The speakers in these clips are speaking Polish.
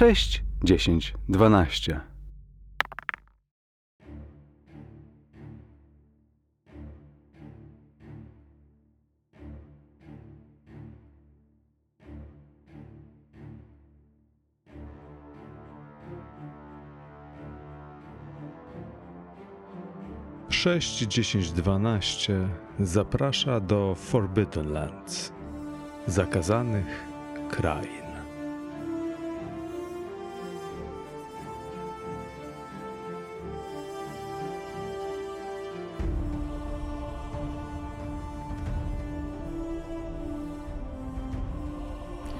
6, 10, 12. Sześć, dziesięć, dwanaście zaprasza do Forbidden Lands, zakazanych krain.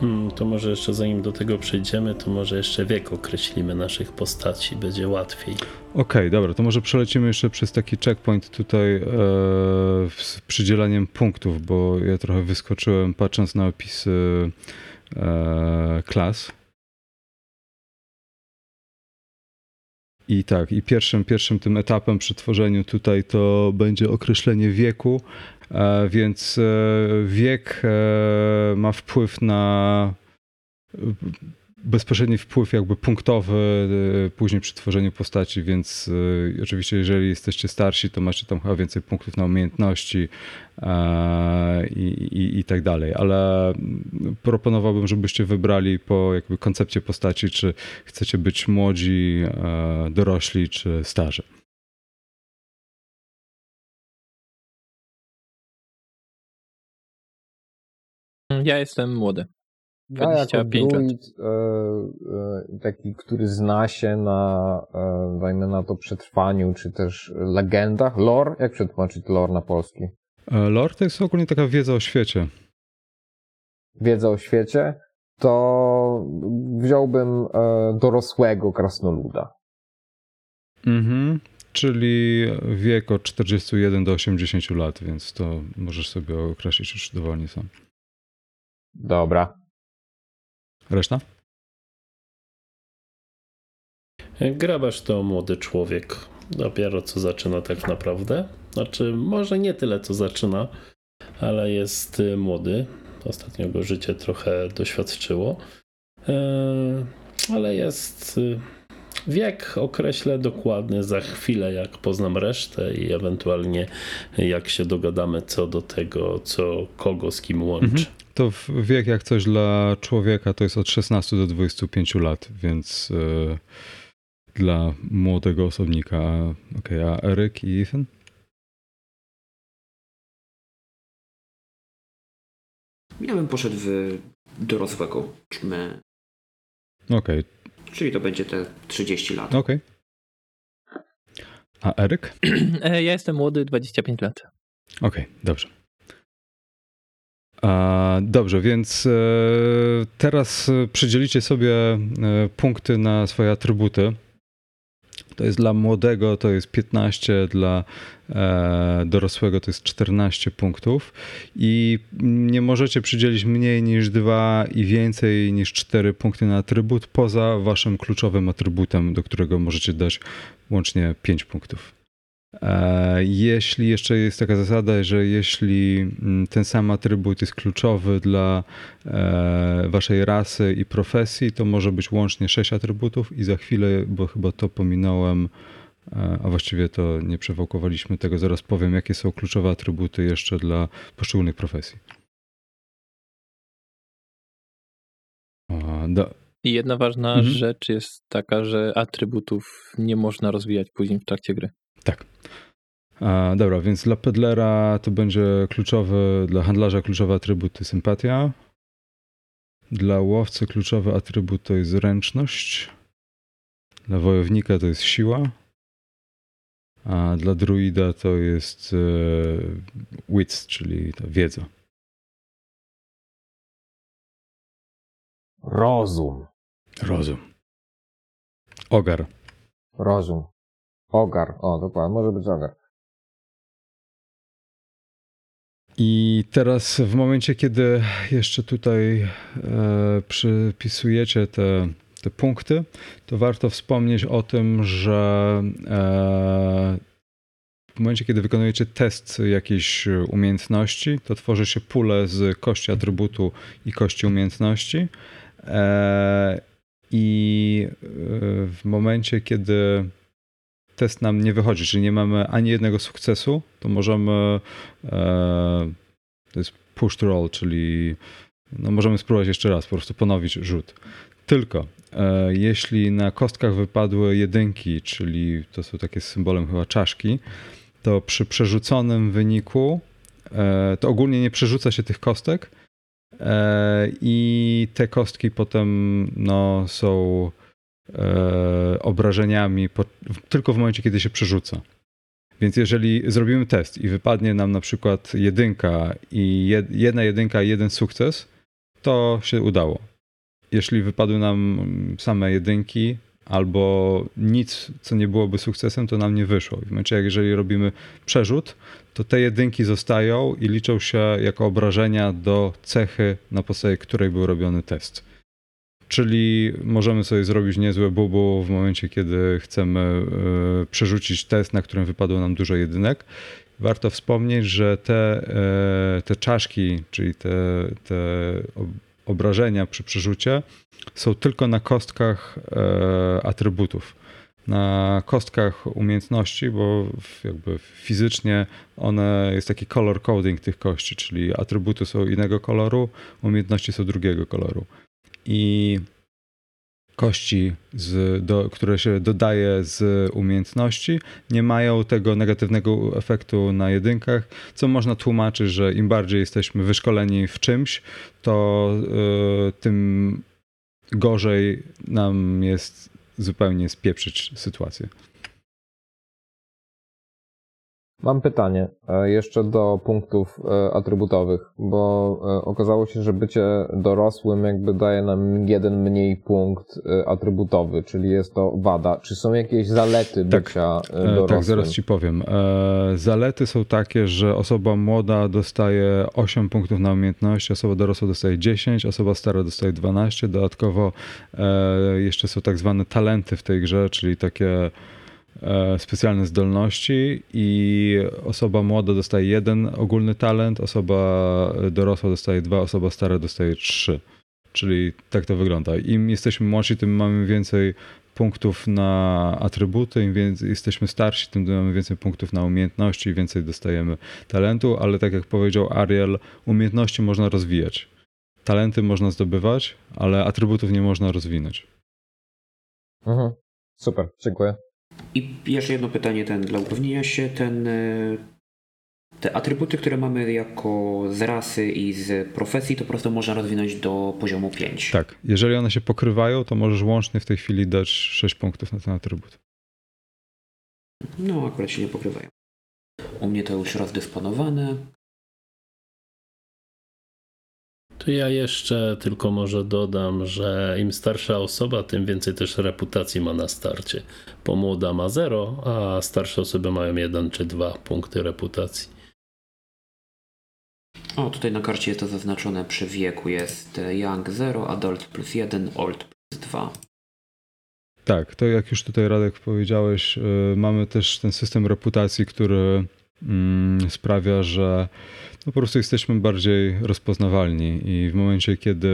Hmm, to może jeszcze zanim do tego przejdziemy, to może jeszcze wiek określimy naszych postaci, będzie łatwiej. Okej, dobra, to może przelecimy jeszcze przez taki checkpoint tutaj e, z przydzielaniem punktów, bo ja trochę wyskoczyłem patrząc na opisy e, klas. I tak, i pierwszym, pierwszym tym etapem przy tworzeniu tutaj to będzie określenie wieku, e, więc e, wiek e, ma wpływ na bezpośredni wpływ jakby punktowy e, później przy tworzeniu postaci, więc e, oczywiście jeżeli jesteście starsi, to macie tam chyba więcej punktów na umiejętności e, i, i, i tak dalej, ale proponowałbym, żebyście wybrali po jakby koncepcie postaci, czy chcecie być młodzi, e, dorośli, czy starzy. Ja jestem młody. Ja jako 25 lat. druid, e, e, taki, który zna się na, e, dajmy na to, przetrwaniu, czy też legendach, lore, jak przetłumaczyć lore na polski? Lore to jest ogólnie taka wiedza o świecie. Wiedza o świecie, to wziąłbym dorosłego krasnoluda. Mhm. Czyli wiek od 41 do 80 lat, więc to możesz sobie określić już dowolnie sam. Dobra. Reszta? Grabasz to młody człowiek, dopiero co zaczyna tak naprawdę. Znaczy, może nie tyle co zaczyna, ale jest y, młody. Ostatnio go życie trochę doświadczyło. E, Ale jest. y, Wiek określę dokładnie za chwilę, jak poznam resztę i ewentualnie jak się dogadamy co do tego, co kogo z kim łączy. Mhm. To wiek jak coś dla człowieka to jest od 16 do 25 lat, więc e, dla młodego osobnika. Okej, a Eryk i Ethan? Ja bym poszedł w dorosłego, czmy, Okej, czyli to będzie te 30 lat. okej. A Eryk? E, Ja jestem młody, 25 lat. Okej, dobrze. Dobrze, więc e, teraz przydzielicie sobie e, punkty na swoje atrybuty. To jest dla młodego to jest 15, dla e, dorosłego to jest 14 punktów i nie możecie przydzielić mniej niż 2 i więcej niż 4 punkty na atrybut poza waszym kluczowym atrybutem, do którego możecie dać łącznie 5 punktów. Jeśli jeszcze jest taka zasada, że jeśli mm, ten sam atrybut jest kluczowy dla e, waszej rasy i profesji, to może być łącznie 6 atrybutów i za chwilę, bo chyba to pominąłem, e, a właściwie to nie przewałkowaliśmy tego, zaraz powiem, jakie są kluczowe atrybuty jeszcze dla poszczególnych profesji. Do, I jedna ważna Mhm. rzecz jest taka, że atrybutów nie można rozwijać później w trakcie gry. Tak. A, dobra, więc dla pedlera to będzie kluczowy, dla handlarza kluczowy atrybut to sympatia. Dla łowcy kluczowy atrybut to jest zręczność. Dla wojownika to jest siła. A dla druida to jest e, wits, czyli ta wiedza. Rozum. Rozum. Ogar. Rozum. Ogar. O, dokładnie, może być ogar. I teraz w momencie, kiedy jeszcze tutaj e, przypisujecie te, te punkty, to warto wspomnieć o tym, że e, w momencie, kiedy wykonujecie test jakiejś umiejętności, to tworzy się pulę z kości atrybutu i kości umiejętności. E, i e, w momencie, kiedy test nam nie wychodzi, czyli nie mamy ani jednego sukcesu, to możemy e, to jest push to roll, czyli no możemy spróbować jeszcze raz, po prostu ponowić rzut. Tylko e, jeśli na kostkach wypadły jedynki, czyli to są takie symbolem chyba czaszki, to przy przerzuconym wyniku e, to ogólnie nie przerzuca się tych kostek i te kostki potem no, są obrażeniami po, tylko w momencie, kiedy się przerzuca. Więc jeżeli zrobimy test i wypadnie nam na przykład jedynka i jed, jedna jedynka i jeden sukces, to się udało. Jeśli wypadły nam same jedynki albo nic, co nie byłoby sukcesem, to nam nie wyszło. W momencie, jak jeżeli robimy przerzut, to te jedynki zostają i liczą się jako obrażenia do cechy, na podstawie której był robiony test. Czyli możemy sobie zrobić niezłe bubu w momencie, kiedy chcemy e, przerzucić test, na którym wypadło nam dużo jedynek. Warto wspomnieć, że te, e, te czaszki, czyli te, te ob- obrażenia przy przerzucie, są tylko na kostkach e, atrybutów. Na kostkach umiejętności, bo jakby fizycznie one jest taki color coding tych kości, czyli atrybuty są innego koloru, umiejętności są drugiego koloru. I kości, z, do, które się dodaje z umiejętności, nie mają tego negatywnego efektu na jedynkach, co można tłumaczyć, że im bardziej jesteśmy wyszkoleni w czymś, to y, tym gorzej nam jest zupełnie spieprzyć sytuację. Mam pytanie e, jeszcze do punktów e, atrybutowych, bo e, okazało się, że bycie dorosłym jakby daje nam jeden mniej punkt atrybutowy, czyli jest to wada. Czy są jakieś zalety Tak. bycia E, dorosłym? Tak, zaraz ci powiem. Zalety są takie, że osoba młoda dostaje 8 punktów na umiejętności, osoba dorosła dostaje 10, osoba stara dostaje 12. Dodatkowo jeszcze są tak zwane talenty w tej grze, czyli takie specjalne zdolności i osoba młoda dostaje jeden ogólny talent, osoba dorosła dostaje dwa, osoba stara dostaje trzy. Czyli tak to wygląda. Im jesteśmy młodsi, tym mamy więcej punktów na atrybuty, im więcej jesteśmy starsi, tym mamy więcej punktów na umiejętności, więcej dostajemy talentu, ale tak jak powiedział Ariel, umiejętności można rozwijać. Talenty można zdobywać, ale atrybutów nie można rozwinąć. Mhm. Super, dziękuję. I jeszcze jedno pytanie ten dla upewnienia się, ten e, te atrybuty, które mamy jako z rasy i z profesji, to po prostu można rozwinąć do poziomu 5. Tak, jeżeli one się pokrywają, to możesz łącznie w tej chwili dać 6 punktów na ten atrybut. No, akurat się nie pokrywają. U mnie to już rozdysponowane. To ja jeszcze tylko może dodam, że im starsza osoba, tym więcej też reputacji ma na starcie. Bo młoda ma 0, a starsze osoby mają 1 czy 2 punkty reputacji. O, tutaj na karcie jest to zaznaczone przy wieku. Jest Young 0, Adult plus 1, Old plus 2. Tak, to jak już tutaj Radek powiedziałeś, y, mamy też ten system reputacji, który sprawia, że no po prostu jesteśmy bardziej rozpoznawalni i w momencie, kiedy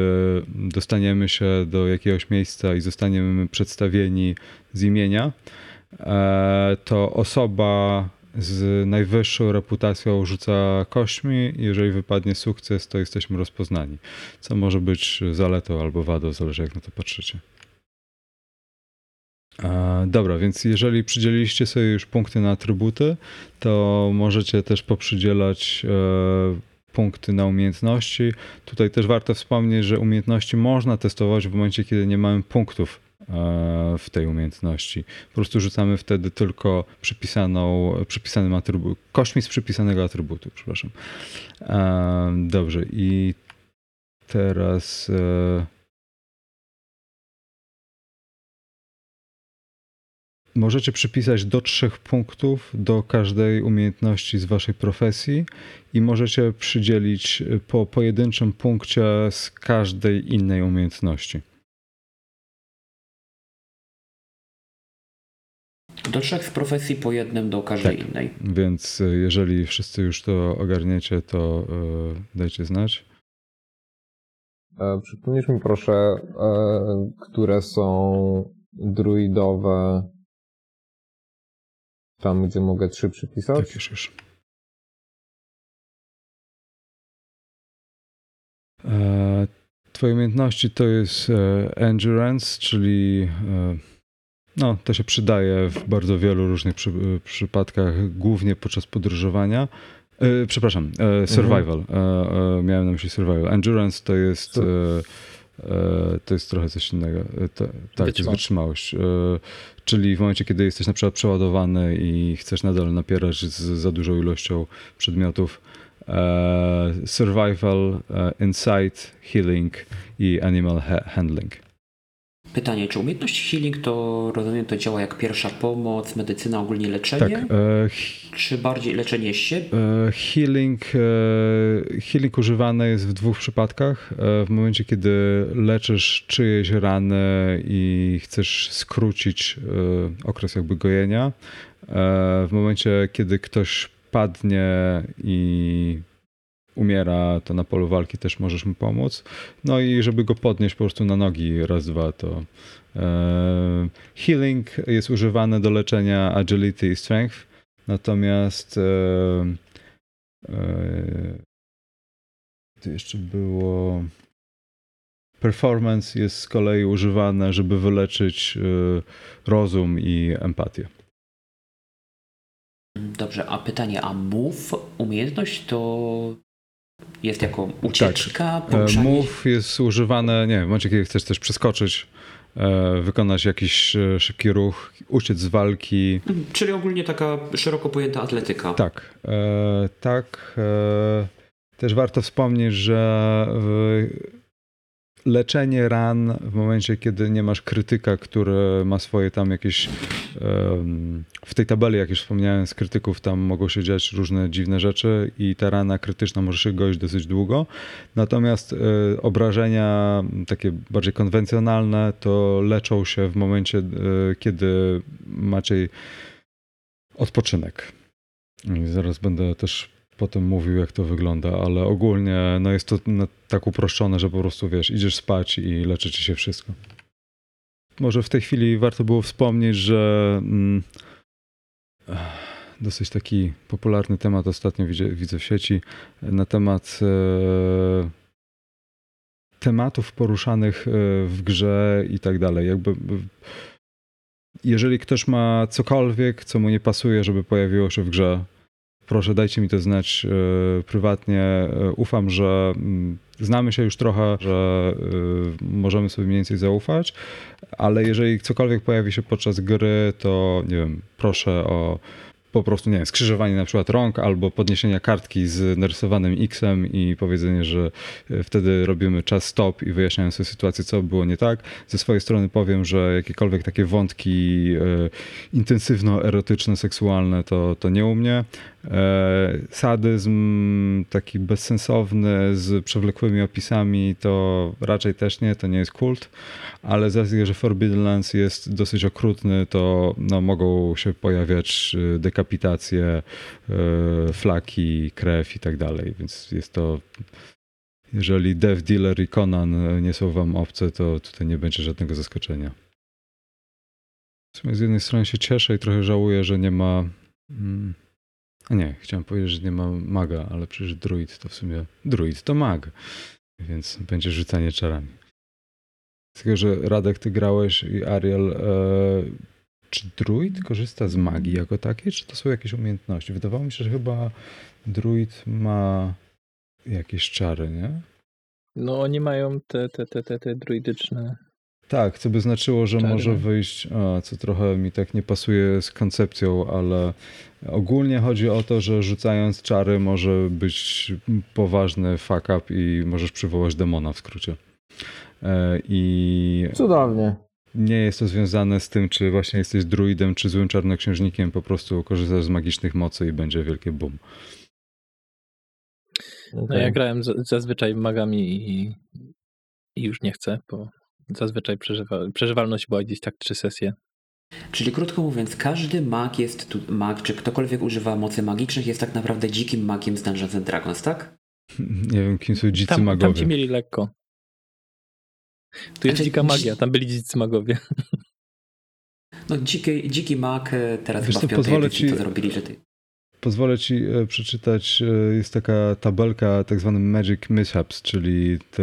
dostaniemy się do jakiegoś miejsca i zostaniemy przedstawieni z imienia, e, to osoba z najwyższą reputacją rzuca kośćmi. Jeżeli wypadnie sukces, to jesteśmy rozpoznani. Co może być zaletą albo wadą, zależy jak na to patrzycie. Dobra, więc jeżeli przydzieliliście sobie już punkty na atrybuty, to możecie też poprzydzielać e, punkty na umiejętności. Tutaj też warto wspomnieć, że umiejętności można testować w momencie, kiedy nie mamy punktów e, w tej umiejętności. Po prostu rzucamy wtedy tylko przypisaną, przypisanym atrybutem, kośćmi z przypisanego atrybutu, przepraszam. E, Dobrze, i teraz... Możecie przypisać do trzech punktów do każdej umiejętności z waszej profesji i możecie przydzielić po pojedynczym punkcie z każdej innej umiejętności. Do trzech z profesji po jednym do każdej Tak. innej. Więc y, jeżeli wszyscy już to ogarniecie, to y, dajcie znać. E, Przypomnisz mi proszę, e, które są druidowe tam, gdzie mogę trzy przypisać? Tak, już, już. E, Twoje umiejętności to jest e, endurance, czyli e, no, to się przydaje w bardzo wielu różnych przy, przypadkach, głównie podczas podróżowania. E, przepraszam, e, survival. E, miałem na myśli survival. Endurance to jest Su- e, to jest trochę coś innego. E, to, tak, jest Wytrzymałość. E, czyli w momencie, kiedy jesteś na przykład przeładowany i chcesz nadal napierać z za dużą ilością przedmiotów, e, survival, e, insight, healing i animal ha- handling. Pytanie, czy umiejętność healing to, rozumiem, to działa jak pierwsza pomoc, medycyna, ogólnie leczenie? Tak, e, Czy bardziej leczenie siebie? e, healing, e, healing używany jest w dwóch przypadkach. E, w momencie, kiedy leczysz czyjeś rany i chcesz skrócić e, okres jakby gojenia. E, w momencie, kiedy ktoś padnie i umiera, to na polu walki też możesz mu pomóc. No i żeby go podnieść po prostu na nogi raz, dwa, to e, healing jest używany do leczenia agility i strength, natomiast e, e, to jeszcze było performance jest z kolei używane, żeby wyleczyć e, rozum i empatię. Dobrze, a pytanie, a move, umiejętność to jest jako ucieczka, E, poruszanie Move jest używane, nie w momencie, kiedy chcesz też przeskoczyć, e, wykonać jakiś e, szybki ruch, uciec z walki. Mhm, Czyli ogólnie taka szeroko pojęta atletyka. Tak, tak. Też warto wspomnieć, że leczenie ran w momencie, kiedy nie masz krytyka, który ma swoje tam jakieś. w tej tabeli, jak już wspomniałem, z krytyków tam mogą się dziać różne dziwne rzeczy i ta rana krytyczna może się goić dosyć długo. Natomiast e, obrażenia takie bardziej konwencjonalne to leczą się w momencie, e, kiedy macie odpoczynek. I zaraz będę też potem mówił, jak to wygląda, ale ogólnie no jest to tak uproszczone, że po prostu wiesz, idziesz spać i leczy ci się wszystko. Może w tej chwili warto było wspomnieć, że mm, dosyć taki popularny temat ostatnio widzę, widzę w sieci na temat e, tematów poruszanych e, w grze i tak dalej. Jakby jeżeli ktoś ma cokolwiek, co mu nie pasuje, żeby pojawiło się w grze, proszę dajcie mi to znać e, prywatnie. E, ufam, że mm, znamy się już trochę, że e, możemy sobie mniej więcej zaufać, ale jeżeli cokolwiek pojawi się podczas gry, to nie wiem, proszę o po prostu, nie wiem, skrzyżowanie na przykład rąk albo podniesienia kartki z narysowanym X-em i powiedzenie, że e, wtedy robimy czas stop i wyjaśniamy sobie sytuację, co było nie tak. Ze swojej strony powiem, że jakiekolwiek takie wątki e, intensywno-erotyczne, seksualne, to, to nie u mnie. E, sadyzm taki bezsensowny z przewlekłymi opisami to raczej też nie, to nie jest kult, ale z że Forbidden Lands jest dosyć okrutny, to no, mogą się pojawiać e, dekapitacje, flaki, krew i tak dalej, więc jest to jeżeli Dev Dealer i Conan e, nie są wam obce, to tutaj nie będzie żadnego zaskoczenia. W sumie z jednej strony się cieszę i trochę żałuję, że nie ma. Mm, a nie, chciałem powiedzieć, że nie ma maga, ale przecież druid to w sumie. Druid to mag, więc będzie rzucanie czarami. Tylko, że Radek, ty grałeś i Ariel. E, czy druid korzysta z magii jako takiej, czy to są jakieś umiejętności? Wydawało mi się, że chyba druid ma jakieś czary, nie? No oni mają te, te, te, te, te druidyczne. Tak, co by znaczyło, że Czary, może wyjść, a, co trochę mi tak nie pasuje z koncepcją, ale ogólnie chodzi o to, że rzucając czary może być poważny fuck up i możesz przywołać demona w skrócie. E, I Cudownie. Nie jest to związane z tym, czy właśnie jesteś druidem, czy złym czarnoksiężnikiem, po prostu korzystasz z magicznych mocy i będzie wielkie boom. No Okej. ja grałem z, zazwyczaj magami i, i już nie chcę, bo zazwyczaj przeżywa, przeżywalność była gdzieś tak trzy sesje. Czyli krótko mówiąc, każdy mag jest tu, mag, czy ktokolwiek używa mocy magicznych jest tak naprawdę dzikim magiem z Dungeons and Dragons, tak? Nie wiem, kim są dzicy Tam, tam magowie. ci mieli lekko. Tu jest Znaczy, dzika magia, tam byli dzicy magowie. No dziki, dziki mak e, teraz Wiesz chyba co, w piątej pozwolę ci- to zrobili, że ty... Pozwolę ci e, przeczytać, e, jest taka tabelka tak zwany Magic Mishaps, czyli te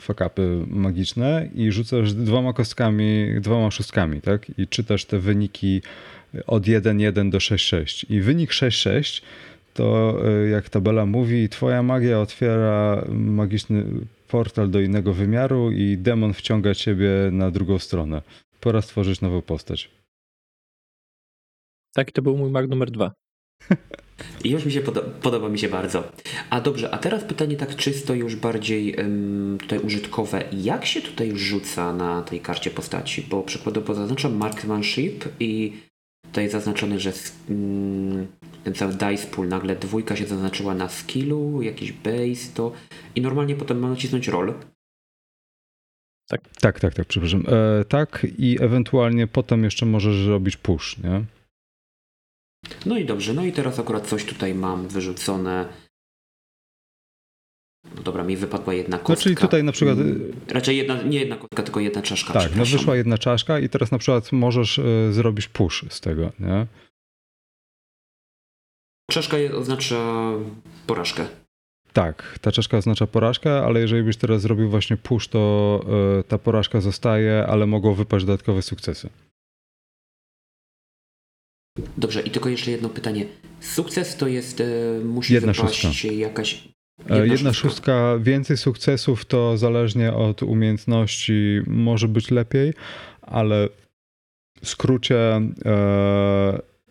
fuck-upy magiczne i rzucasz dwoma kostkami, dwoma szóstkami, tak? I czytasz te wyniki od 1-1 do 6-6. I wynik 6-6 to jak tabela mówi, twoja magia otwiera magiczny portal do innego wymiaru i demon wciąga ciebie na drugą stronę. Pora stworzyć nową postać. Taki to był mój mag numer dwa. I już mi się podo- podoba mi się bardzo. A dobrze, a teraz pytanie tak czysto już bardziej em, tutaj użytkowe. Jak się tutaj rzuca na tej karcie postaci? Bo przykładowo zaznaczam marksmanship i tutaj zaznaczone, że s- ten cały dice pool, nagle dwójka się zaznaczyła na skillu, jakiś base, to i normalnie potem mam nacisnąć roll. Tak, tak, tak, przepraszam. E, tak i ewentualnie potem jeszcze możesz robić push, nie? No i dobrze, no i teraz akurat coś tutaj mam wyrzucone. No dobra, mi wypadła jedna No kostka. czyli tutaj na przykład, Mm, Raczej jedna, nie jedna kostka, tylko jedna czaszka. tak, no wyszła jedna czaszka i teraz na przykład możesz e, zrobić push z tego, nie? Czaszka oznacza porażkę. Tak, ta czaszka oznacza porażkę, ale jeżeli byś teraz zrobił właśnie push, to e, ta porażka zostaje, ale mogą wypaść dodatkowe sukcesy. Dobrze, i tylko jeszcze jedno pytanie. Sukces to jest, e, musi Jedna wypaść szóstka. jakaś... E, Jedna szóstka, więcej sukcesów to zależnie od umiejętności może być lepiej, ale w skrócie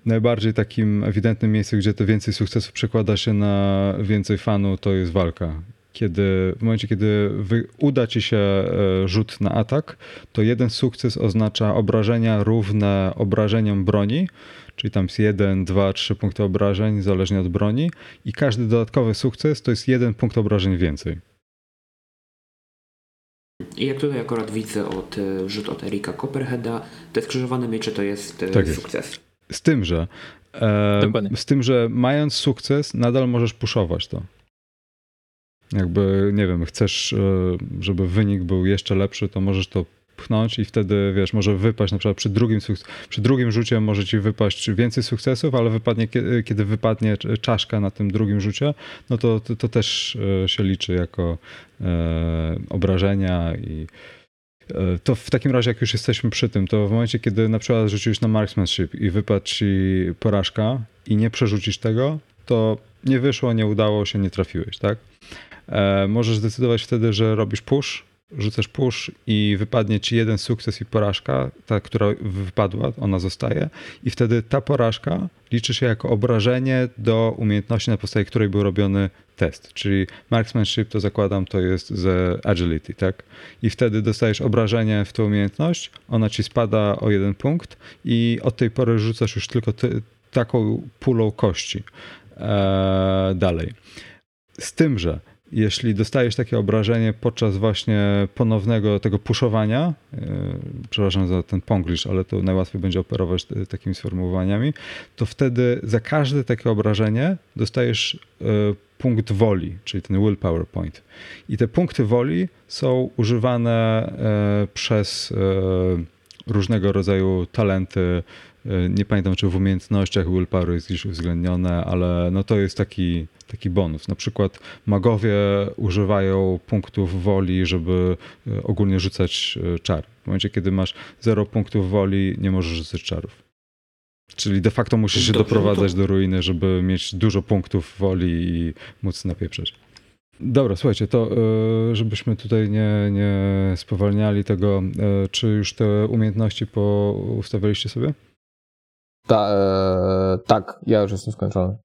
najbardziej takim ewidentnym miejscem, gdzie to więcej sukcesów przekłada się na więcej fanu, to jest walka. Kiedy, w momencie, kiedy wy, uda ci się e, rzut na atak, to jeden sukces oznacza obrażenia równe obrażeniom broni, czyli tam jest 1, 2, 3 punkty obrażeń, zależnie od broni, i każdy dodatkowy sukces to jest jeden punkt obrażeń więcej. I jak tutaj akurat widzę od e, rzut od Erika Copperheada, te skrzyżowane miecze to jest e, Tak jest. Z tym, że e, Dokładnie. z tym, że mając sukces, nadal możesz puszować to. Jakby, nie wiem, chcesz, e, żeby wynik był jeszcze lepszy, to możesz to pchnąć i wtedy, wiesz, może wypaść na przykład przy drugim, przy drugim rzucie może ci wypaść więcej sukcesów, ale wypadnie, kie- kiedy wypadnie cz- czaszka na tym drugim rzucie, no to, to, to też e, się liczy jako e, obrażenia i to w takim razie, jak już jesteśmy przy tym, to w momencie, kiedy na przykład rzuciłeś na marksmanship i wypadł ci porażka i nie przerzucisz tego, to nie wyszło, nie udało się, nie trafiłeś, tak? E, możesz zdecydować wtedy, że robisz push, rzucasz push i wypadnie ci jeden sukces i porażka, ta, która wypadła, ona zostaje i wtedy ta porażka liczy się jako obrażenie do umiejętności, na podstawie której był robiony test, czyli marksmanship to zakładam to jest z agility, tak? I wtedy dostajesz obrażenie w tą umiejętność, ona ci spada o jeden punkt i od tej pory rzucasz już tylko ty, taką pulą kości e, dalej. Z tym, że jeśli dostajesz takie obrażenie podczas właśnie ponownego tego puszowania, yy, przepraszam za ten ponglish, ale to najłatwiej będzie operować e, takimi sformułowaniami, to wtedy za każde takie obrażenie dostajesz e, punkt woli, czyli ten willpower point. I te punkty woli są używane e, przez różnego rodzaju talenty. E, Nie pamiętam, czy w umiejętnościach willpower jest gdzieś uwzględnione, ale no to jest taki, taki bonus. Na przykład magowie używają punktów woli, żeby e, ogólnie rzucać e, czar. W momencie, kiedy masz 0 punktów woli, nie możesz rzucać czarów. Czyli de facto musisz się Dobrze, no to- doprowadzać do ruiny, żeby mieć dużo punktów woli i móc napieprzeć. Dobra, słuchajcie, to żebyśmy tutaj nie, nie spowalniali tego, czy już te umiejętności poustawialiście sobie? Ta, e, tak, ja już jestem skończony.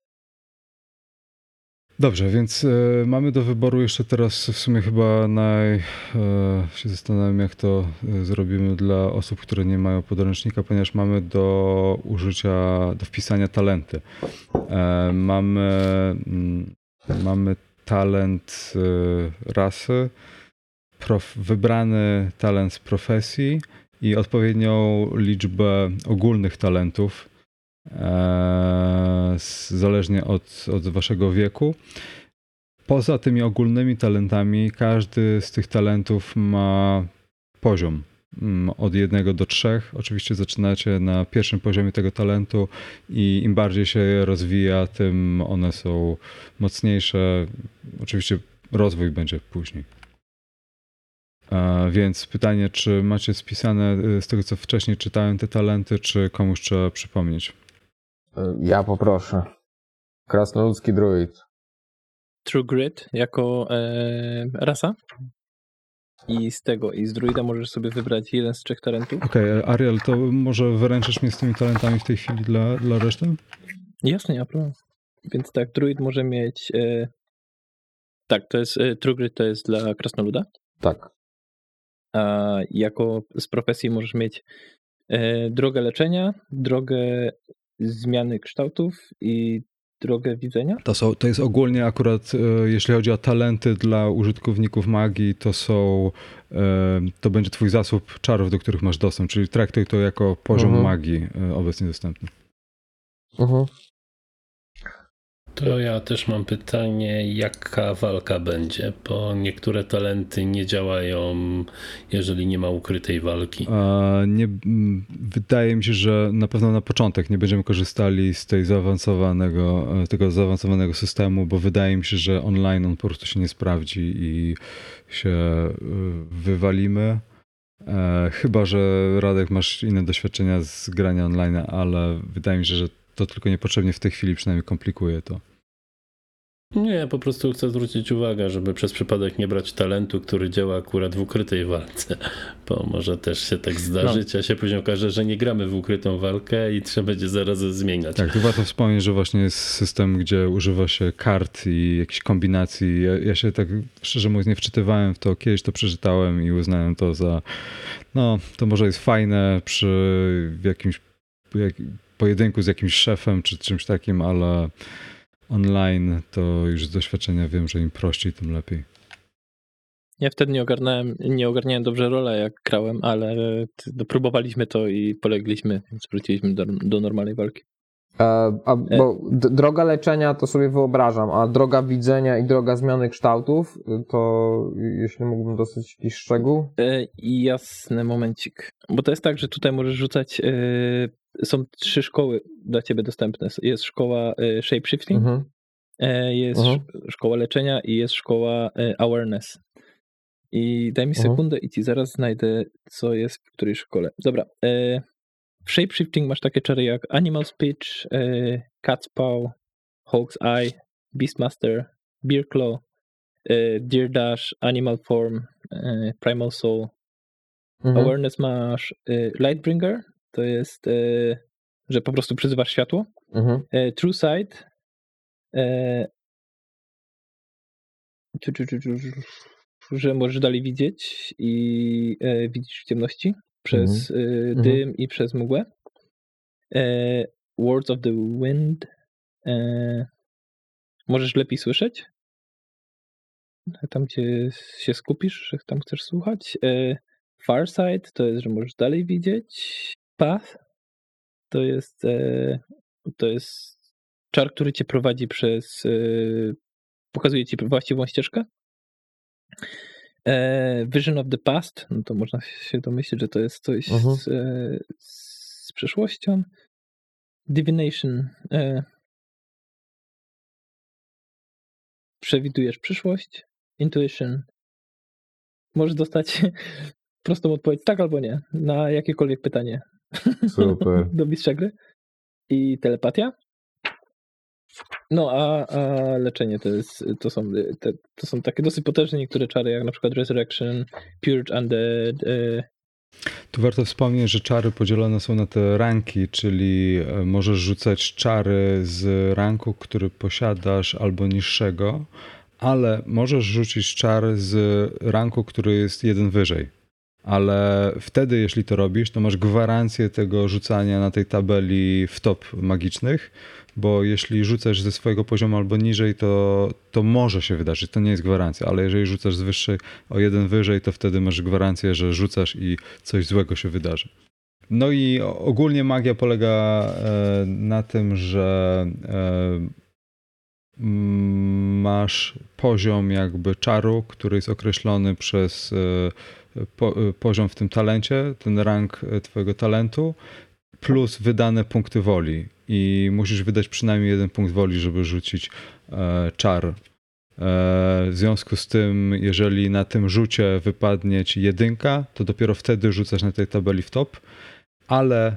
Dobrze, więc e, mamy do wyboru jeszcze teraz w sumie chyba naj... E, się zastanawiam, jak to e, zrobimy dla osób, które nie mają podręcznika, ponieważ mamy do użycia, do wpisania talenty. E, mamy, mm, mamy talent e, rasy, prof, wybrany talent z profesji i odpowiednią liczbę ogólnych talentów, zależnie od, od waszego wieku. Poza tymi ogólnymi talentami, każdy z tych talentów ma poziom. Mm, Od jednego do trzech. Oczywiście zaczynacie na pierwszym poziomie tego talentu i im bardziej się rozwija, tym one są mocniejsze. Oczywiście rozwój będzie później. E, Więc pytanie, czy macie spisane y, z tego, co wcześniej czytałem, te talenty, czy komuś trzeba przypomnieć? E, Ja poproszę. Krasnoludzki druid. True Grit jako e, rasa. I z tego, i z druida możesz sobie wybrać jeden z trzech talentów. Okej, Ariel, to może wyręczysz mnie z tymi talentami w tej chwili dla, dla reszty? Jasne, ja problem. Więc tak, druid może mieć. E, tak, to jest. E, True Grit to jest dla krasnoluda. Tak. A jako z profesji możesz mieć e, drogę leczenia, drogę zmiany kształtów i drogę widzenia. To, są, to jest ogólnie akurat, e, jeśli chodzi o talenty dla użytkowników magii, to są, e, to będzie twój zasób czarów, do których masz dostęp, czyli traktuj to jako poziom Mhm. magii e, obecnie dostępny. Mhm. To ja też mam pytanie, jaka walka będzie, bo niektóre talenty nie działają, jeżeli nie ma ukrytej walki. Nie, wydaje mi się, że na pewno na początek nie będziemy korzystali z tej zaawansowanego, e, tego zaawansowanego systemu, bo wydaje mi się, że online on po prostu się nie sprawdzi i się e, wywalimy. E, Chyba, że Radek masz inne doświadczenia z grania online, ale wydaje mi się, że to tylko niepotrzebnie w tej chwili przynajmniej komplikuje to. Nie, po prostu chcę zwrócić uwagę, żeby przez przypadek nie brać talentu, który działa akurat w ukrytej walce, bo może też się tak zdarzyć, a się później okaże, że nie gramy w ukrytą walkę i trzeba będzie zaraz zmieniać. Tak, tu warto wspomnieć, że właśnie jest system, gdzie używa się kart i jakichś kombinacji. Ja, ja się tak szczerze mówiąc nie wczytywałem w to. Kiedyś to przeczytałem i uznałem to za, no to może jest fajne przy jakimś jak, pojedynku z jakimś szefem czy czymś takim, ale online to już z doświadczenia wiem, że im prościej, tym lepiej. Ja wtedy nie ogarnąłem, nie ogarniałem dobrze rolę, jak grałem, ale próbowaliśmy to i polegliśmy, więc wróciliśmy do, do normalnej walki. E, a, bo d- droga leczenia to sobie wyobrażam, a droga widzenia i droga zmiany kształtów, y, to jeśli mógłbym dostać jakiś szczegół? E, jasny momencik. Bo to jest tak, że tutaj możesz rzucać. E, są trzy szkoły dla ciebie dostępne. Jest szkoła e, shapeshifting, Mhm. e, jest Mhm. sz- szkoła leczenia i jest szkoła e, awareness. I daj mi Mhm. sekundę i ci zaraz znajdę, co jest w której szkole. Dobra. W shapeshifting masz takie czary jak Animal Speech, Cat's Paw, Hawk's Eye, Beastmaster, Beer Claw, Deer Dash, Animal Form, Primal Soul, Mhm. Awareness masz Lightbringer, to jest, y, że po prostu przyzywasz światło. Mhm. Y, True Sight, ciu, że możesz dalej widzieć i widzisz w ciemności przez y, Mhm. dym i przez mgłę. Words of the Wind, możesz lepiej słyszeć. Tam, gdzie się skupisz, że tam chcesz słuchać. Farsight to jest, że możesz dalej widzieć. Path to jest, e, to jest czar, który cię prowadzi przez. E, pokazuje ci właściwą ścieżkę. E, Vision of the Past, no to można się domyślić, że to jest coś Mhm. z, e, z przyszłością. Divination. Przewidujesz przyszłość. Intuition. Możesz dostać prostą odpowiedź tak albo nie na jakiekolwiek pytanie Super. do mistrza gry. I telepatia. No, a, a leczenie to, jest, to, są, te, to są takie dosyć potężne niektóre czary, jak na przykład Resurrection, Purge Undead. E, Tu warto wspomnieć, że czary podzielone są na te ranki, czyli e, możesz rzucać czary z ranku, który posiadasz albo niższego, ale możesz rzucić czar z ranku, który jest jeden wyżej. Ale wtedy, jeśli to robisz, to masz gwarancję tego rzucania na tej tabeli w top magicznych, bo jeśli rzucasz ze swojego poziomu albo niżej, to, to może się wydarzyć. To nie jest gwarancja, ale jeżeli rzucasz z wyższej o jeden wyżej, to wtedy masz gwarancję, że rzucasz i coś złego się wydarzy. No i ogólnie magia polega e, na tym, że e, masz poziom jakby czaru, który jest określony przez e, po, y, poziom w tym talencie, ten rank y, twojego talentu, plus wydane punkty woli. I musisz wydać przynajmniej jeden punkt woli, żeby rzucić e, czar. E, w związku z tym, jeżeli na tym rzucie wypadnie ci jedynka, to dopiero wtedy rzucasz na tej tabeli w top, ale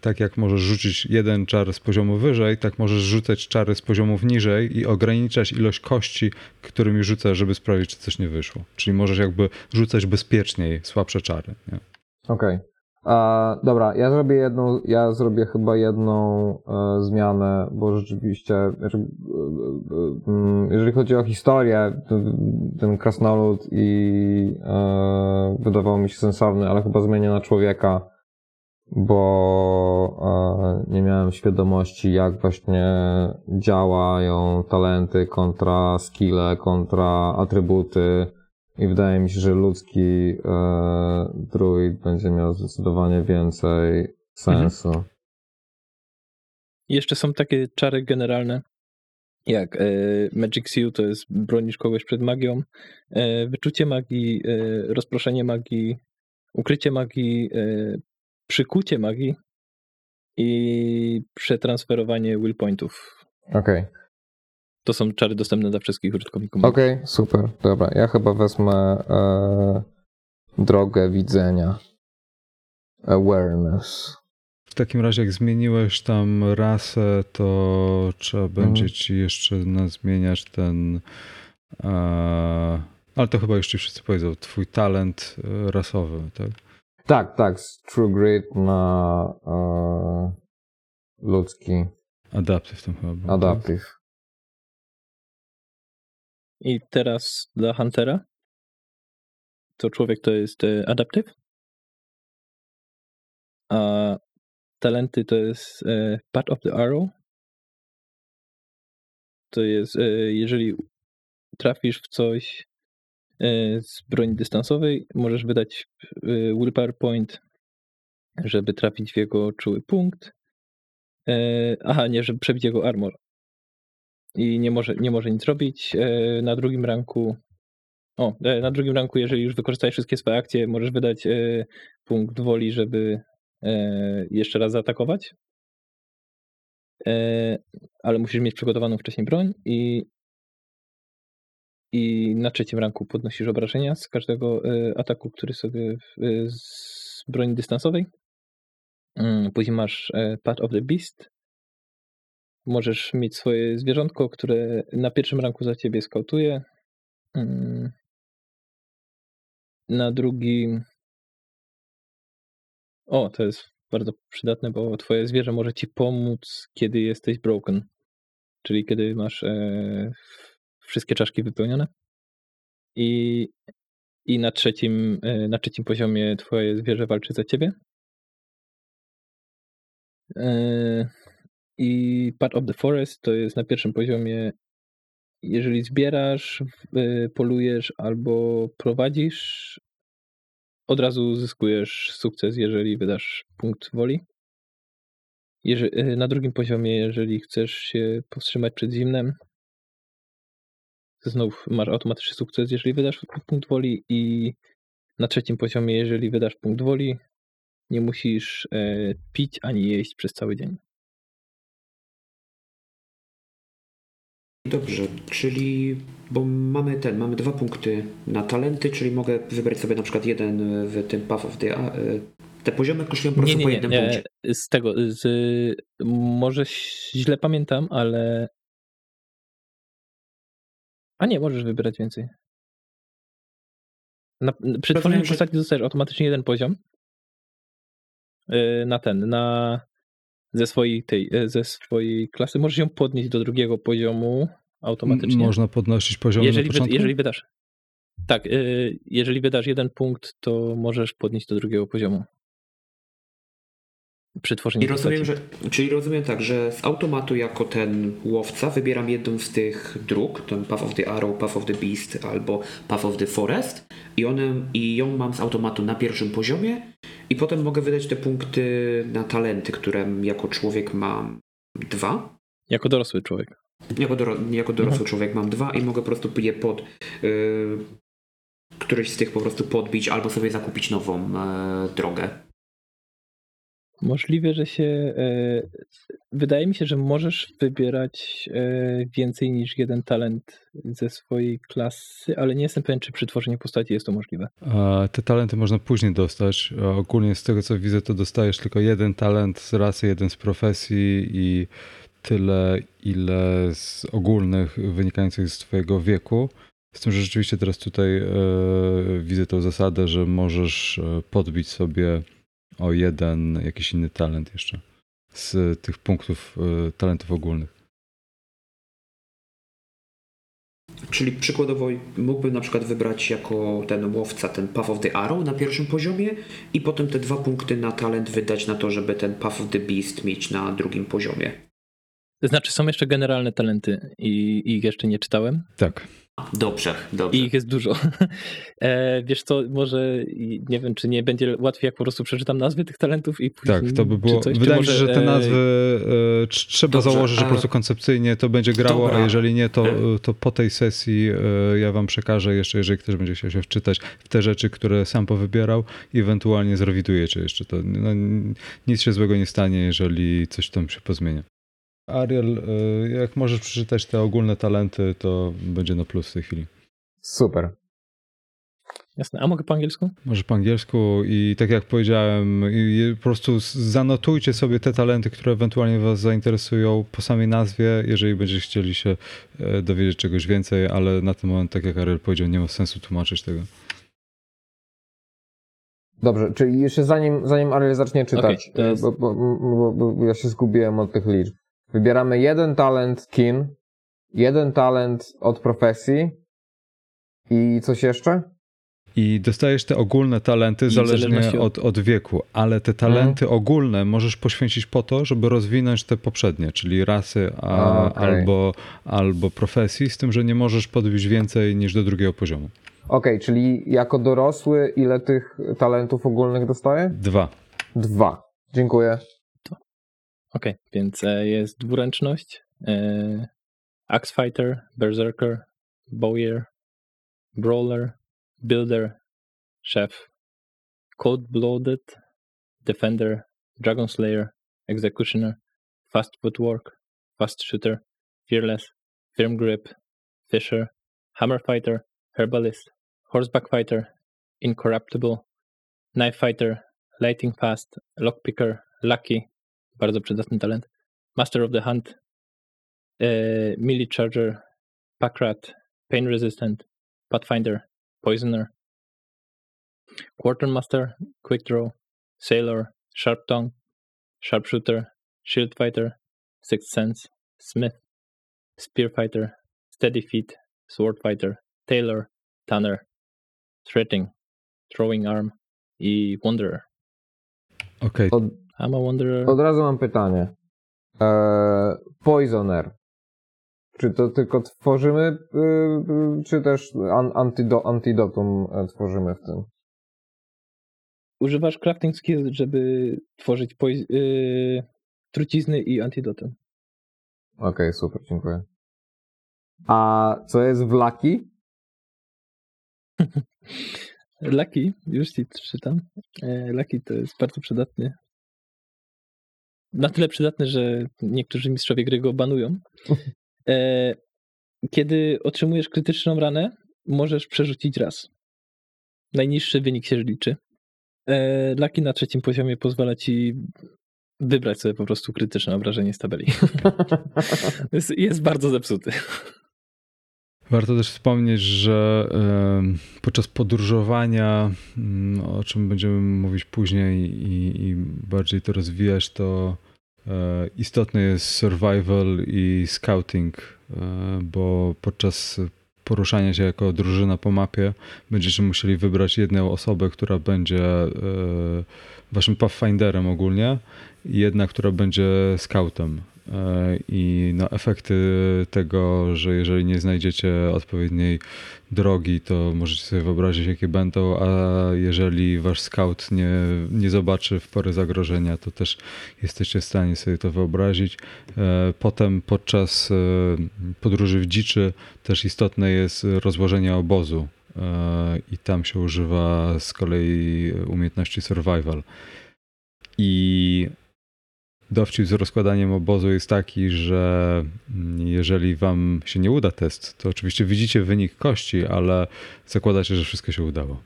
tak jak możesz rzucić jeden czar z poziomu wyżej, tak możesz rzucać czary z poziomów niżej i ograniczać ilość kości, którymi rzucasz, żeby sprawdzić, czy coś nie wyszło. Czyli możesz jakby rzucać bezpieczniej słabsze czary. Okej. A, Dobra, ja zrobię jedną, ja zrobię chyba jedną e, zmianę, bo rzeczywiście, znaczy, e, e, mm, jeżeli chodzi o historię, to ten krasnolud i e, wydawał mi się sensowny, ale chyba zmienię na człowieka, bo e, nie miałem świadomości, jak właśnie działają talenty kontra skille, kontra atrybuty. I wydaje mi się, że ludzki e, druid będzie miał zdecydowanie więcej sensu. Jeszcze są takie czary generalne, jak e, Magic Seal, to jest bronisz kogoś przed magią, e, wyczucie magii, e, rozproszenie magii, ukrycie magii, e, przykucie magii i przetransferowanie will pointów. Okej, To są czary dostępne dla wszystkich użytkowników. okej, super, dobra. Ja chyba wezmę e, drogę widzenia. Awareness. W takim razie, jak zmieniłeś tam rasę, to trzeba będzie ci jeszcze na zmieniać ten. E, ale to chyba już ci wszyscy powiedzą, twój talent e, rasowy, tak? Tak, tak, z True Grit na e, ludzki Adaptive tam chyba. był, tak? adaptive. I teraz dla Huntera to człowiek to jest e, adaptive, a talenty to jest e, part of the arrow. To jest, e, jeżeli trafisz w coś z broni dystansowej, możesz wydać e, willpower point, żeby trafić w jego czuły punkt. E, aha, nie, żeby przebić jego armor. I nie może, nie może nic robić. E, na drugim ranku o, e, na drugim ranku, jeżeli już wykorzystajesz wszystkie swoje akcje, możesz wydać e, punkt woli, żeby e, jeszcze raz zaatakować. E, ale musisz mieć przygotowaną wcześniej broń i, i na trzecim ranku podnosisz obrażenia z każdego e, ataku, który sobie e, z broni dystansowej. Mm, Później masz e, Path of the Beast. Możesz mieć swoje zwierzątko, które na pierwszym ranku za ciebie skautuje. Mm. Na drugim. O, to jest bardzo przydatne, bo twoje zwierzę może ci pomóc, kiedy jesteś broken. Czyli kiedy masz wszystkie czaszki wypełnione. I, i na, trzecim, e, na trzecim poziomie twoje zwierzę walczy za ciebie. E, I Part of the Forest to jest na pierwszym poziomie jeżeli zbierasz, y, polujesz albo prowadzisz, od razu zyskujesz sukces, jeżeli wydasz punkt woli. Jeże- y, na drugim poziomie, jeżeli chcesz się powstrzymać przed zimnem, znów masz automatyczny sukces, jeżeli wydasz punkt woli i na trzecim poziomie, jeżeli wydasz punkt woli, nie musisz e, pić ani jeść przez cały dzień. Dobrze, czyli bo mamy ten, mamy dwa punkty na talenty, czyli mogę wybrać sobie na przykład jeden w tym Path of the... e, Te poziomy kosztują po prostu po jednym punkcie. Z tego, z, może źle pamiętam, ale. A nie, możesz wybierać więcej. Na, przy tworzeniu że- postaci dostajesz automatycznie jeden poziom. Yy, Na ten, na. Ze swojej, tej, e, ze swojej klasy. Możesz ją podnieść do drugiego poziomu automatycznie. Można podnosić poziomy jeżeli, na wy, początku? jeżeli wydasz. Tak, yy, jeżeli wydasz jeden punkt, to możesz podnieść do drugiego poziomu. Przy tworzeniu I rozumiem, postaci. że, czyli rozumiem tak, że z automatu jako ten łowca wybieram jedną z tych dróg, ten Path of the Arrow, Path of the Beast albo Path of the Forest i, one, i ją mam z automatu na pierwszym poziomie i potem mogę wydać te punkty na talenty, które jako człowiek mam dwa. Jako dorosły człowiek. Jako, doro, jako dorosły człowiek mam dwa i mogę po prostu je pod, yy, któryś z tych po prostu podbić albo sobie zakupić nową e, drogę. Możliwe, że się. E, wydaje mi się, że możesz wybierać e, więcej niż jeden talent ze swojej klasy, ale nie jestem pewien, czy przy tworzeniu postaci jest to możliwe. Te talenty można później dostać. A ogólnie z tego co widzę, to dostajesz tylko jeden talent z rasy, jeden z profesji i tyle, ile z ogólnych wynikających z twojego wieku. Z tym, że rzeczywiście teraz tutaj e, widzę tą zasadę, że możesz e, podbić sobie o jeden jakiś inny talent jeszcze z tych punktów e, talentów ogólnych. Czyli przykładowo mógłbym na przykład wybrać jako ten łowca ten Path of the Arrow na pierwszym poziomie i potem te dwa punkty na talent wydać na to, żeby ten Path of the Beast mieć na drugim poziomie. To znaczy, są jeszcze generalne talenty i i ich jeszcze nie czytałem. Tak. Dobrze, dobrze. I ich jest dużo. E, wiesz co, może nie wiem, czy nie będzie łatwiej, jak po prostu przeczytam nazwy tych talentów i później. Tak, to by było. coś, wydaje mi się, że te e, nazwy e, tr- trzeba Dobrze, założyć, że po prostu koncepcyjnie to będzie grało, Dobra. a jeżeli nie, to, E. to po tej sesji e, ja wam przekażę jeszcze, jeżeli ktoś będzie chciał się wczytać w te rzeczy, które sam powybierał i ewentualnie zrewidujecie jeszcze to. No, nic się złego nie stanie, jeżeli coś tam się pozmienia. Ariel, e, jak możesz przeczytać te ogólne talenty, to będzie na plus w tej chwili. Super. Jasne. A mogę po angielsku? Może po angielsku i tak jak powiedziałem, po prostu zanotujcie sobie te talenty, które ewentualnie Was zainteresują po samej nazwie, jeżeli będziecie chcieli się e, dowiedzieć czegoś więcej, ale na ten moment, tak jak Ariel powiedział, nie ma sensu tłumaczyć tego. Dobrze, czyli jeszcze zanim, zanim Ariel zacznie czytać, Okej, to jest- bo, bo, bo, bo ja się zgubiłem od tych liczb. Wybieramy jeden talent kin, jeden talent od profesji i coś jeszcze? I dostajesz te ogólne talenty I zależnie od, od wieku, ale te talenty ogólne możesz poświęcić po to, żeby rozwinąć te poprzednie, czyli rasy a, A, okej. albo, albo profesji, z tym, że nie możesz podbić więcej niż do drugiego poziomu. Okej, czyli jako dorosły ile tych talentów ogólnych dostaję? Dwa. Dwa. Dziękuję. Okej, więc e, jest dwuręczność, e, Axe Fighter, Berserker, Bowyer, Brawler, Builder, Chef, Cold Blooded, Defender, Dragon Slayer, Executioner, Fast Footwork, Fast Shooter, Fearless, Firm Grip, Fisher, Hammer Fighter, Herbalist, Horseback Fighter, Incorruptible, Knife Fighter, Lighting Fast, Lockpicker, Lucky, bardzo przydatny talent. Master of the Hunt, e, Melee Charger, Packrat, Pain Resistant, Pathfinder, Poisoner, Quartermaster, Quick Draw, Sailor, Sharp Tongue, Sharpshooter, Shield Fighter, Sixth Sense, Smith, Spear Fighter, Steady Feet, Sword Fighter, Tailor, Tanner, Threating, Throwing Arm i Wanderer. Okej, Od, I'm a Wanderer. od razu mam pytanie. Eee, Poisoner. Czy to tylko tworzymy, y, y, czy też an, antido, antidotum e, tworzymy w tym? Używasz crafting skill, żeby tworzyć yy, trucizny i antidotum. Okej, super, dziękuję. A co jest w Lucky? Lucky, już ci czytam. E, Lucky to jest bardzo przydatny. Na tyle przydatny, że niektórzy mistrzowie gry go banują. E, Kiedy otrzymujesz krytyczną ranę, możesz przerzucić raz. Najniższy wynik się liczy. E, Lucky na trzecim poziomie pozwala ci wybrać sobie po prostu krytyczne obrażenie z tabeli. jest, jest bardzo zepsuty. Warto też wspomnieć, że podczas podróżowania, mm, o czym będziemy mówić później i, i bardziej to rozwijać, to e, istotny jest survival i scouting, e, bo podczas poruszania się jako drużyna po mapie będziecie musieli wybrać jedną osobę, która będzie e, waszym pathfinderem ogólnie i jedna, która będzie scoutem. E, I no, efekty tego, że jeżeli nie znajdziecie odpowiedniej drogi, to możecie sobie wyobrazić, jakie będą, a jeżeli wasz scout nie, nie zobaczy w porę zagrożenia, to też jesteście w stanie sobie to wyobrazić. E, Potem podczas e, podróży w dziczy też istotne jest rozłożenie obozu. i tam się używa z kolei umiejętności survival. I dowcip z rozkładaniem obozu jest taki, że jeżeli wam się nie uda test, to oczywiście widzicie wynik kości, ale zakładacie, że wszystko się udało.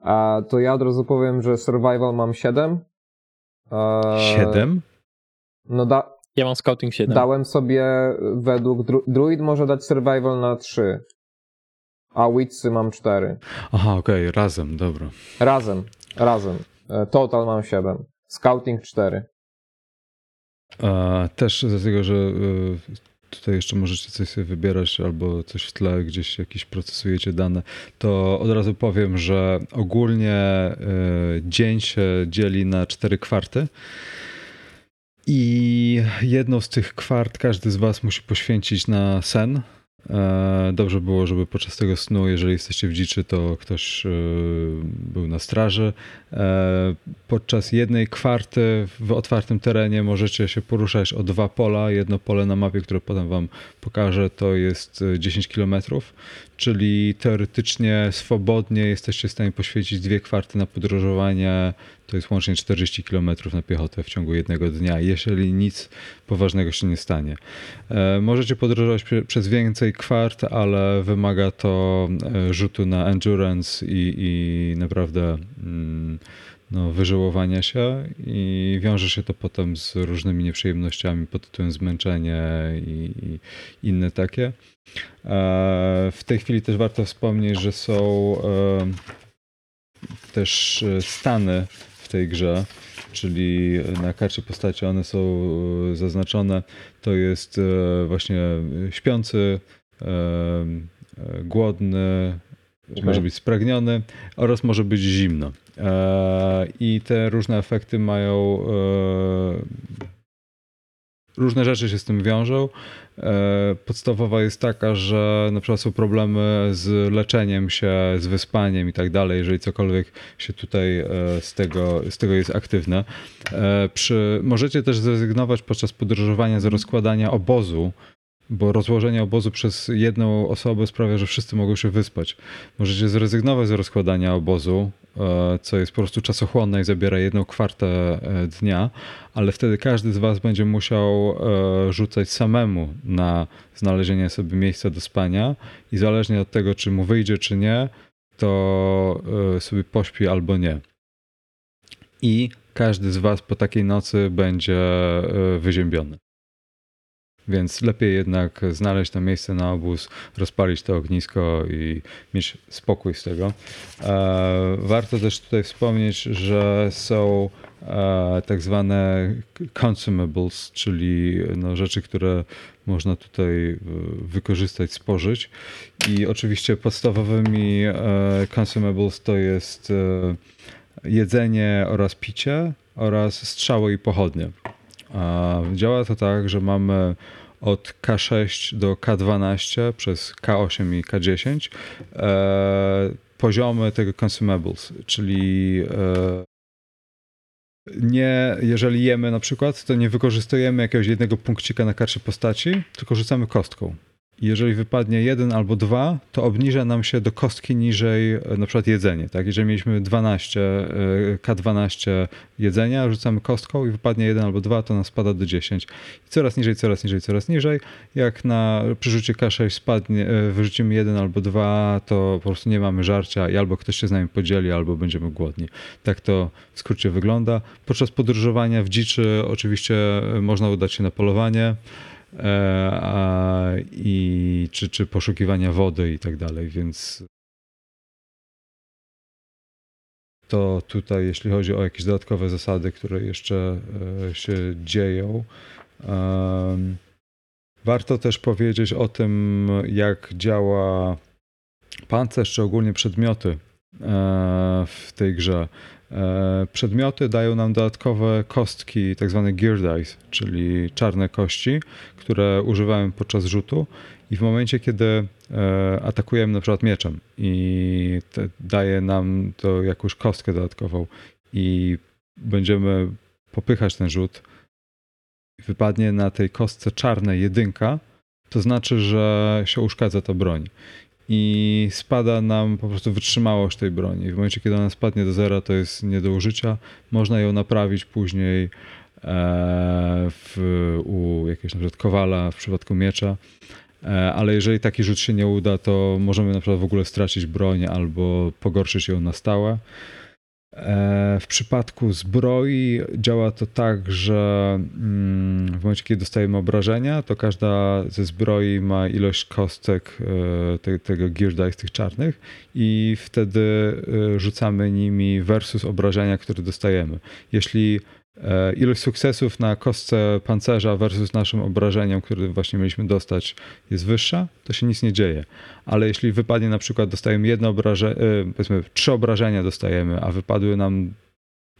A to ja od razu powiem, że survival mam 7. Eee, Siedem? No da, Ja mam scouting 7. dałem sobie według dru, druid może dać survival na 3. A witsy mam 4. Aha, okej, razem, dobra. Razem, razem. E, Total mam 7. Scouting 4. A też dlatego, że y, tutaj jeszcze możecie coś sobie wybierać albo coś w tle, gdzieś jakieś procesujecie dane, to od razu powiem, że ogólnie y, dzień się dzieli na cztery kwarty i jedną z tych kwart każdy z was musi poświęcić na sen. E, Dobrze było, żeby podczas tego snu, jeżeli jesteście w dziczy, to ktoś y, był na straży. E, Podczas jednej kwarty w otwartym terenie możecie się poruszać o dwa pola. Jedno pole na mapie, które potem wam pokażę, to jest y, 10 km, czyli teoretycznie swobodnie jesteście w stanie poświęcić dwie kwarty na podróżowanie. To jest łącznie 40 km na piechotę w ciągu jednego dnia, jeżeli nic poważnego się nie stanie. E, Możecie podróżować prze- przez więcej kwart, ale wymaga to e, rzutu na endurance i, i naprawdę mm, no, wyżyłowania się i wiąże się to potem z różnymi nieprzyjemnościami pod tytułem zmęczenie i, i inne takie. E, W tej chwili też warto wspomnieć, że są też stany tej grze, czyli na karcie postaci one są e, zaznaczone. To jest e, właśnie śpiący, e, głodny, Okej. może być spragniony oraz może być zimno. I te różne efekty mają. Różne rzeczy się z tym wiążą. E, podstawowa jest taka, że na przykład są problemy z leczeniem się, z wyspaniem i tak dalej, jeżeli cokolwiek się tutaj e, z tego, z tego jest aktywne. E, przy, możecie też zrezygnować podczas podróżowania z rozkładania obozu, bo rozłożenie obozu przez jedną osobę sprawia, że wszyscy mogą się wyspać. Możecie zrezygnować z rozkładania obozu, e, co jest po prostu czasochłonne i zabiera jedną kwartę e, dnia, ale wtedy każdy z Was będzie musiał e, rzucać samemu na znalezienie sobie miejsca do spania i zależnie od tego, czy mu wyjdzie, czy nie, to sobie pośpi albo nie. I każdy z Was po takiej nocy będzie wyziębiony. Więc lepiej jednak znaleźć to miejsce na obóz, rozpalić to ognisko i mieć spokój z tego. E, Warto też tutaj wspomnieć, że są e, tak zwane consumables, czyli no, rzeczy, które można tutaj e, wykorzystać, spożyć. I oczywiście podstawowymi consumables to jest jedzenie oraz picie oraz strzały i pochodnie. A Działa to tak, że mamy od K6 do K12 przez K8 i K10 e, poziomy tego consumables, czyli e, nie, jeżeli jemy na przykład, to nie wykorzystujemy jakiegoś jednego punkcika na karcie postaci, tylko rzucamy kostką. Jeżeli wypadnie jeden albo dwa, to obniża nam się do kostki niżej e, na przykład jedzenie. Tak? Jeżeli mieliśmy 12, e, K12 jedzenia, rzucamy kostką i wypadnie jeden albo dwa, to nam spada do 10. I coraz niżej, coraz niżej, coraz niżej. Jak na przy rzucie K6 spadnie, e, wyrzucimy jeden albo dwa, to po prostu nie mamy żarcia i albo ktoś się z nami podzieli, albo będziemy głodni. Tak to w skrócie wygląda. Podczas podróżowania w dziczy oczywiście można udać się na polowanie a, i czy, czy poszukiwania wody i tak dalej, więc to tutaj, jeśli chodzi o jakieś dodatkowe zasady, które jeszcze e, się dzieją. Warto też powiedzieć o tym, jak działa pancerz, czy ogólnie przedmioty e, w tej grze. E, Przedmioty dają nam dodatkowe kostki, tak zwane gear dice, czyli czarne kości, które używamy podczas rzutu i w momencie, kiedy e, atakujemy na przykład mieczem i daje nam to jakąś kostkę dodatkową i będziemy popychać ten rzut, wypadnie na tej kostce czarnej jedynka, to znaczy, że się uszkadza ta broń. I spada nam po prostu wytrzymałość tej broni. W momencie, kiedy ona spadnie do zera, to jest nie do użycia. Można ją naprawić później e, w, u jakiegoś na przykład kowala w przypadku miecza. E, Ale jeżeli taki rzut się nie uda, to możemy na przykład w ogóle stracić broń albo pogorszyć ją na stałe. E, W przypadku zbroi działa to tak, że mm, w momencie, kiedy dostajemy obrażenia, to każda ze zbroi ma ilość kostek e, te, tego gear dice, tych czarnych i wtedy e, rzucamy nimi versus obrażenia, które dostajemy. Jeśli ilość sukcesów na kostce pancerza versus naszym obrażeniom, które właśnie mieliśmy dostać, jest wyższa, to się nic nie dzieje. Ale jeśli wypadnie na przykład, dostajemy jedno obrażenie, powiedzmy trzy obrażenia dostajemy, a wypadły nam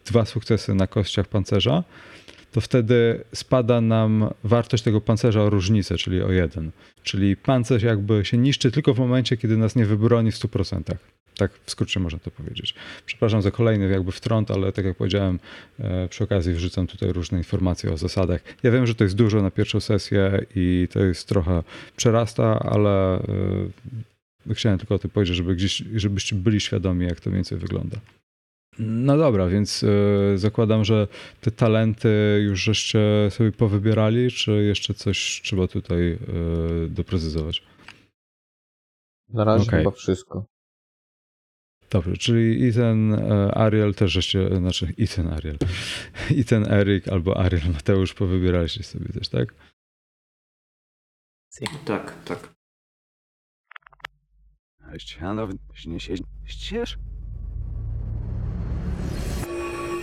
dwa sukcesy na kościach pancerza, to wtedy spada nam wartość tego pancerza o różnicę, czyli o jeden. Czyli pancerz jakby się niszczy tylko w momencie, kiedy nas nie wybroni w 100%. Tak w skrócie można to powiedzieć. Przepraszam za kolejny jakby wtrąt, ale tak jak powiedziałem, e, przy okazji wrzucam tutaj różne informacje o zasadach. Ja wiem, że to jest dużo na pierwszą sesję i to jest trochę przerasta, ale e, chciałem tylko o tym powiedzieć, żeby gdzieś, żebyście byli świadomi, jak to więcej wygląda. No dobra, więc e, zakładam, że te talenty już żeście sobie powybierali, czy jeszcze coś trzeba tutaj e, doprecyzować? Na razie Okej. chyba wszystko. Dobrze, czyli i ten e, Ariel też żeście, znaczy i ten Ariel, i ten Erik albo Ariel Mateusz powybieraliście sobie też, tak? Tak, tak. Ścianowy, nie się ścież.